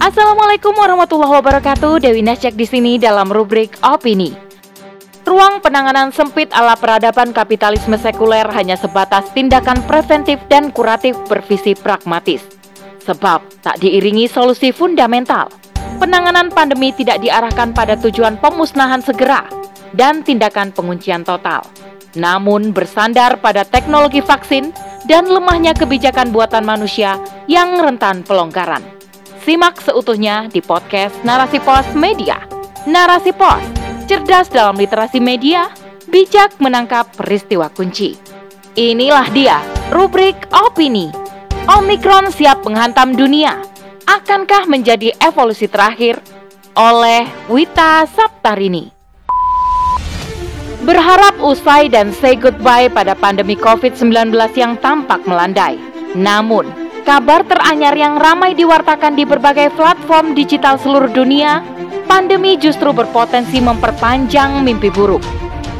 Assalamualaikum warahmatullahi wabarakatuh. Dewi Nasjak di sini dalam rubrik opini. Ruang penanganan sempit ala peradaban kapitalisme sekuler hanya sebatas tindakan preventif dan kuratif bervisi pragmatis. Sebab tak diiringi solusi fundamental. Penanganan pandemi tidak diarahkan pada tujuan pemusnahan segera dan tindakan penguncian total. Namun bersandar pada teknologi vaksin dan lemahnya kebijakan buatan manusia yang rentan pelonggaran. Simak seutuhnya di podcast Narasi Pos Media. Narasi Pos cerdas dalam literasi media, bijak menangkap peristiwa kunci. Inilah dia, rubrik opini. Omikron siap menghantam dunia. Akankah menjadi evolusi terakhir? Oleh Wita Saptarini. Berharap usai dan say goodbye pada pandemi COVID-19 yang tampak melandai. Namun, kabar teranyar yang ramai diwartakan di berbagai platform digital seluruh dunia pandemi justru berpotensi memperpanjang mimpi buruk.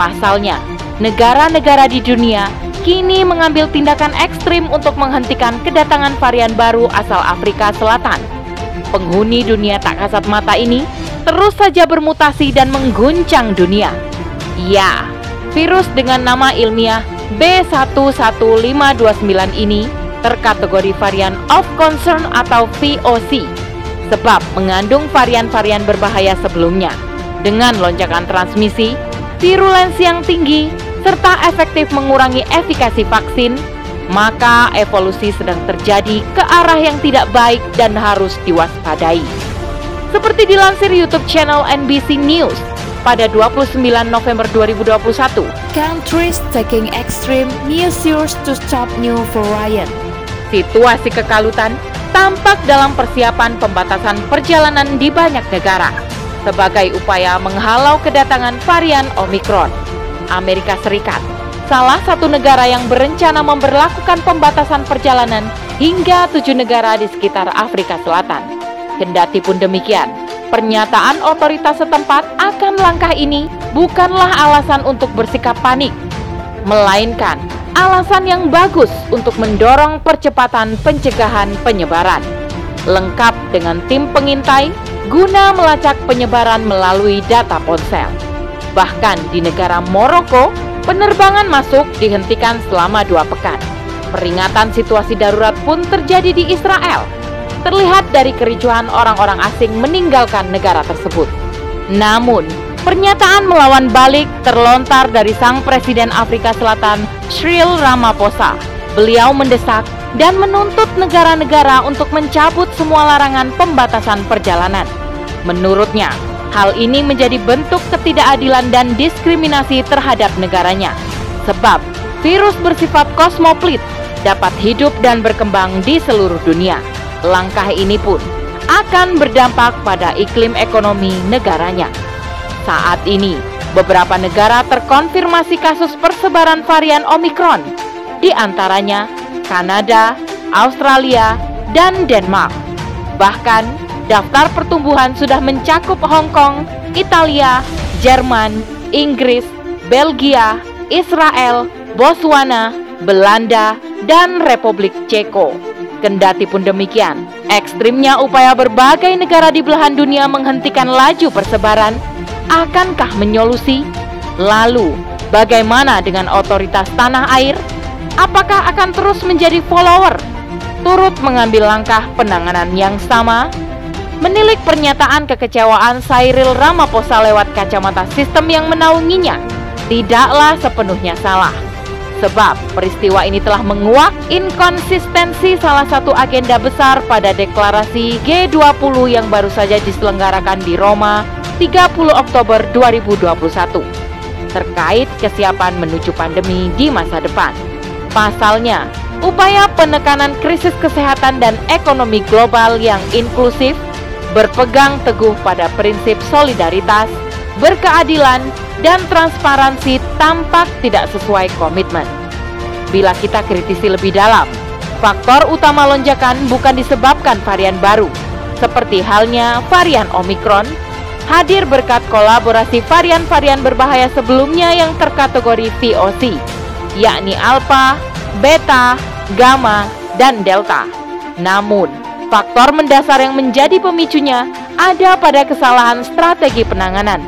Pasalnya, negara-negara di dunia kini mengambil tindakan ekstrim untuk menghentikan kedatangan varian baru asal Afrika Selatan. Penghuni dunia tak kasat mata ini terus saja bermutasi dan mengguncang dunia. Ya, virus dengan nama ilmiah B11529 ini terkategori varian of concern atau VOC sebab mengandung varian-varian berbahaya sebelumnya. Dengan lonjakan transmisi, virulensi yang tinggi, serta efektif mengurangi efikasi vaksin, maka evolusi sedang terjadi ke arah yang tidak baik dan harus diwaspadai. Seperti dilansir YouTube channel NBC News pada 29 November 2021, countries taking extreme measures to stop new variant. Situasi kekalutan tampak dalam persiapan pembatasan perjalanan di banyak negara sebagai upaya menghalau kedatangan varian Omikron. Amerika Serikat, salah satu negara yang berencana memperlakukan pembatasan perjalanan hingga tujuh negara di sekitar Afrika Selatan. Kendati pun demikian, pernyataan otoritas setempat akan langkah ini bukanlah alasan untuk bersikap panik, melainkan alasan yang bagus untuk mendorong percepatan pencegahan penyebaran. Lengkap dengan tim pengintai guna melacak penyebaran melalui data ponsel. Bahkan di negara Maroko, penerbangan masuk dihentikan selama dua pekan. Peringatan situasi darurat pun terjadi di Israel. Terlihat dari kericuhan orang-orang asing meninggalkan negara tersebut. Namun, Pernyataan melawan balik terlontar dari sang Presiden Afrika Selatan, Cyril Ramaphosa. Beliau mendesak dan menuntut negara-negara untuk mencabut semua larangan pembatasan perjalanan. Menurutnya, hal ini menjadi bentuk ketidakadilan dan diskriminasi terhadap negaranya. Sebab, virus bersifat kosmoplit dapat hidup dan berkembang di seluruh dunia. Langkah ini pun akan berdampak pada iklim ekonomi negaranya. Saat ini, beberapa negara terkonfirmasi kasus persebaran varian Omikron, di antaranya Kanada, Australia, dan Denmark. Bahkan, daftar pertumbuhan sudah mencakup Hong Kong, Italia, Jerman, Inggris, Belgia, Israel, Botswana, Belanda, dan Republik Ceko. Kendati pun demikian, ekstrimnya upaya berbagai negara di belahan dunia menghentikan laju persebaran akankah menyolusi? Lalu, bagaimana dengan otoritas tanah air? Apakah akan terus menjadi follower? Turut mengambil langkah penanganan yang sama? Menilik pernyataan kekecewaan Cyril Ramaphosa lewat kacamata sistem yang menaunginya tidaklah sepenuhnya salah. Sebab peristiwa ini telah menguak inkonsistensi salah satu agenda besar pada deklarasi G20 yang baru saja diselenggarakan di Roma 30 Oktober 2021 terkait kesiapan menuju pandemi di masa depan. Pasalnya, upaya penekanan krisis kesehatan dan ekonomi global yang inklusif berpegang teguh pada prinsip solidaritas, berkeadilan, dan transparansi tampak tidak sesuai komitmen. Bila kita kritisi lebih dalam, faktor utama lonjakan bukan disebabkan varian baru, seperti halnya varian Omikron hadir berkat kolaborasi varian-varian berbahaya sebelumnya yang terkategori VOC, yakni Alpha, Beta, Gamma, dan Delta. Namun, Faktor mendasar yang menjadi pemicunya ada pada kesalahan strategi penanganan,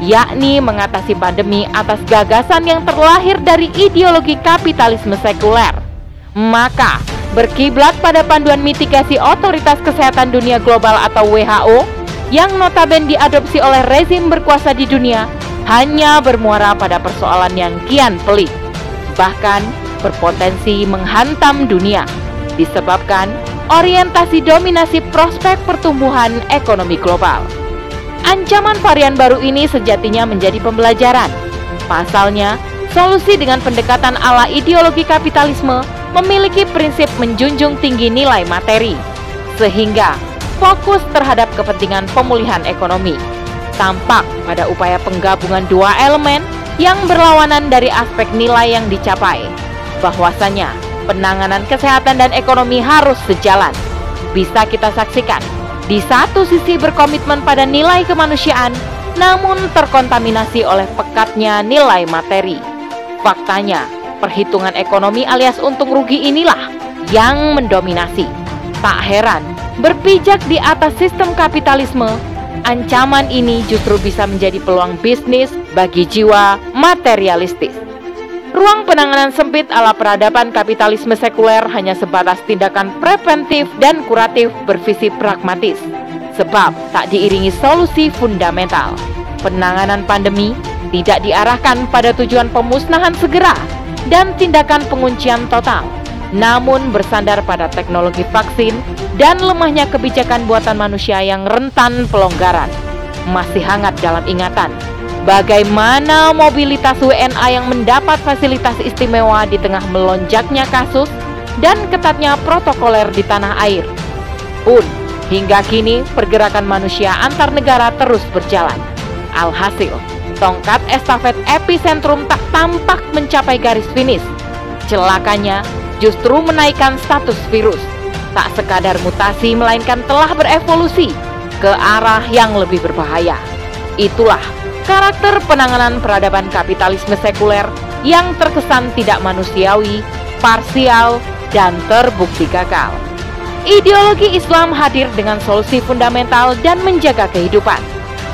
yakni mengatasi pandemi atas gagasan yang terlahir dari ideologi kapitalisme sekuler. Maka, berkiblat pada panduan mitigasi Otoritas Kesehatan Dunia Global atau WHO yang notabene diadopsi oleh rezim berkuasa di dunia hanya bermuara pada persoalan yang kian pelik, bahkan berpotensi menghantam dunia, disebabkan orientasi dominasi prospek pertumbuhan ekonomi global. Ancaman varian baru ini sejatinya menjadi pembelajaran. Pasalnya, solusi dengan pendekatan ala ideologi kapitalisme memiliki prinsip menjunjung tinggi nilai materi, sehingga fokus terhadap kepentingan pemulihan ekonomi. Tampak pada upaya penggabungan dua elemen yang berlawanan dari aspek nilai yang dicapai, bahwasanya penanganan kesehatan dan ekonomi harus sejalan. Bisa kita saksikan, di satu sisi berkomitmen pada nilai kemanusiaan, namun terkontaminasi oleh pekatnya nilai materi. Faktanya, perhitungan ekonomi alias untung rugi inilah yang mendominasi. Tak heran, berpijak di atas sistem kapitalisme, ancaman ini justru bisa menjadi peluang bisnis bagi jiwa materialistis. Ruang penanganan sempit ala peradaban kapitalisme sekuler hanya sebatas tindakan preventif dan kuratif bervisi pragmatis, sebab tak diiringi solusi fundamental. Penanganan pandemi tidak diarahkan pada tujuan pemusnahan segera dan tindakan penguncian total, namun bersandar pada teknologi vaksin dan lemahnya kebijakan buatan manusia yang rentan pelonggaran. Masih hangat dalam ingatan Bagaimana mobilitas WNA yang mendapat fasilitas istimewa di tengah melonjaknya kasus dan ketatnya protokoler di tanah air. Pun, hingga kini pergerakan manusia antar negara terus berjalan. Alhasil, tongkat estafet epicentrum tak tampak mencapai garis finish. Celakanya justru menaikkan status virus. Tak sekadar mutasi melainkan telah berevolusi ke arah yang lebih berbahaya. Itulah karakter penanganan peradaban kapitalisme sekuler yang terkesan tidak manusiawi, parsial, dan terbukti gagal. Ideologi Islam hadir dengan solusi fundamental dan menjaga kehidupan,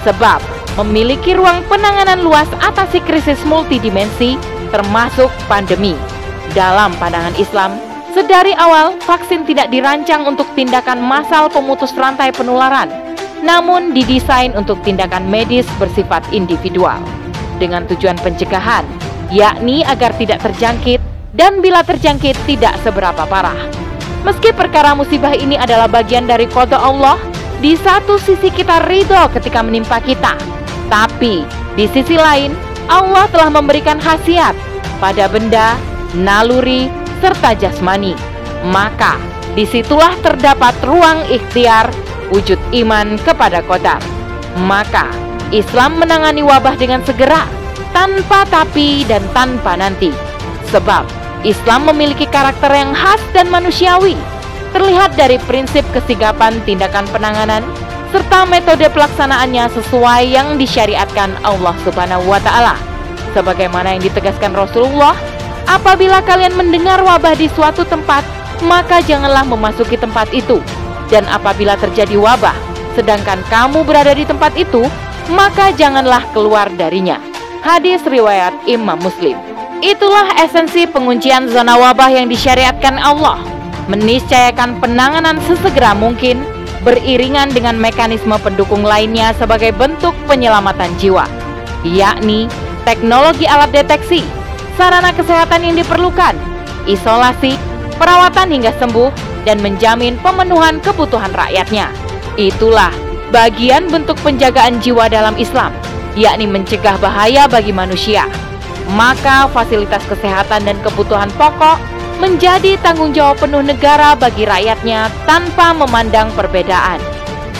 sebab memiliki ruang penanganan luas atasi krisis multidimensi termasuk pandemi. Dalam pandangan Islam, sedari awal vaksin tidak dirancang untuk tindakan massal pemutus rantai penularan, namun didesain untuk tindakan medis bersifat individual dengan tujuan pencegahan, yakni agar tidak terjangkit dan bila terjangkit tidak seberapa parah. Meski perkara musibah ini adalah bagian dari kode Allah, di satu sisi kita ridho ketika menimpa kita, tapi di sisi lain Allah telah memberikan khasiat pada benda, naluri, serta jasmani. Maka di situlah terdapat ruang ikhtiar wujud iman kepada kodar. Maka Islam menangani wabah dengan segera, tanpa tapi dan tanpa nanti. Sebab Islam memiliki karakter yang khas dan manusiawi, terlihat dari prinsip kesigapan tindakan penanganan serta metode pelaksanaannya sesuai yang disyariatkan Allah Subhanahu wa taala. Sebagaimana yang ditegaskan Rasulullah, apabila kalian mendengar wabah di suatu tempat, maka janganlah memasuki tempat itu dan apabila terjadi wabah, sedangkan kamu berada di tempat itu, maka janganlah keluar darinya. Hadis riwayat Imam Muslim. Itulah esensi penguncian zona wabah yang disyariatkan Allah. Meniscayakan penanganan sesegera mungkin beriringan dengan mekanisme pendukung lainnya sebagai bentuk penyelamatan jiwa, yakni teknologi alat deteksi, sarana kesehatan yang diperlukan, isolasi, perawatan hingga sembuh, dan menjamin pemenuhan kebutuhan rakyatnya. Itulah bagian bentuk penjagaan jiwa dalam Islam, yakni mencegah bahaya bagi manusia. Maka fasilitas kesehatan dan kebutuhan pokok menjadi tanggung jawab penuh negara bagi rakyatnya tanpa memandang perbedaan.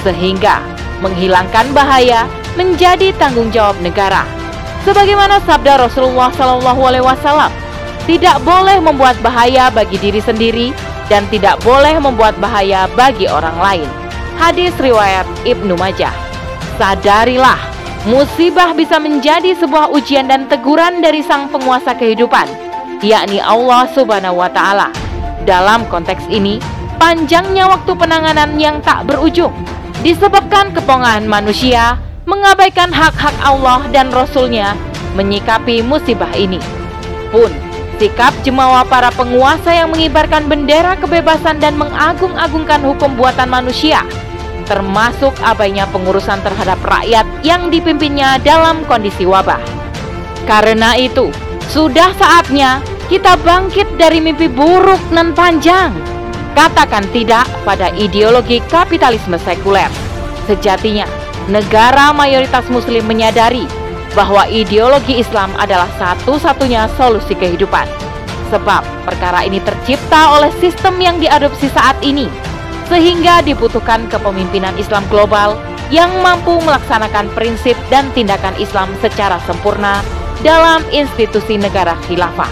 Sehingga menghilangkan bahaya menjadi tanggung jawab negara. Sebagaimana sabda Rasulullah SAW, tidak boleh membuat bahaya bagi diri sendiri dan tidak boleh membuat bahaya bagi orang lain. Hadis riwayat Ibnu Majah. Sadarilah, musibah bisa menjadi sebuah ujian dan teguran dari sang penguasa kehidupan, yakni Allah Subhanahu wa taala. Dalam konteks ini, panjangnya waktu penanganan yang tak berujung disebabkan kepongahan manusia mengabaikan hak-hak Allah dan Rasulnya menyikapi musibah ini. Pun, sikap jemawa para penguasa yang mengibarkan bendera kebebasan dan mengagung-agungkan hukum buatan manusia, termasuk abainya pengurusan terhadap rakyat yang dipimpinnya dalam kondisi wabah. Karena itu, sudah saatnya kita bangkit dari mimpi buruk nan panjang. Katakan tidak pada ideologi kapitalisme sekuler. Sejatinya, negara mayoritas muslim menyadari bahwa ideologi Islam adalah satu-satunya solusi kehidupan. Sebab perkara ini tercipta oleh sistem yang diadopsi saat ini, sehingga dibutuhkan kepemimpinan Islam global yang mampu melaksanakan prinsip dan tindakan Islam secara sempurna dalam institusi negara khilafah.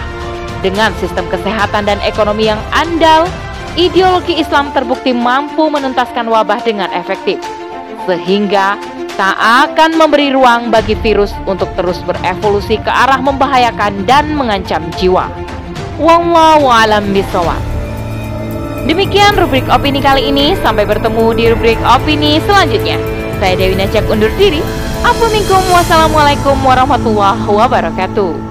Dengan sistem kesehatan dan ekonomi yang andal, ideologi Islam terbukti mampu menuntaskan wabah dengan efektif, sehingga tak akan memberi ruang bagi virus untuk terus berevolusi ke arah membahayakan dan mengancam jiwa. Wallahu alam bisawab. Demikian rubrik opini kali ini. Sampai bertemu di rubrik opini selanjutnya. Saya Dewi Najak undur diri. Assalamualaikum warahmatullahi wabarakatuh.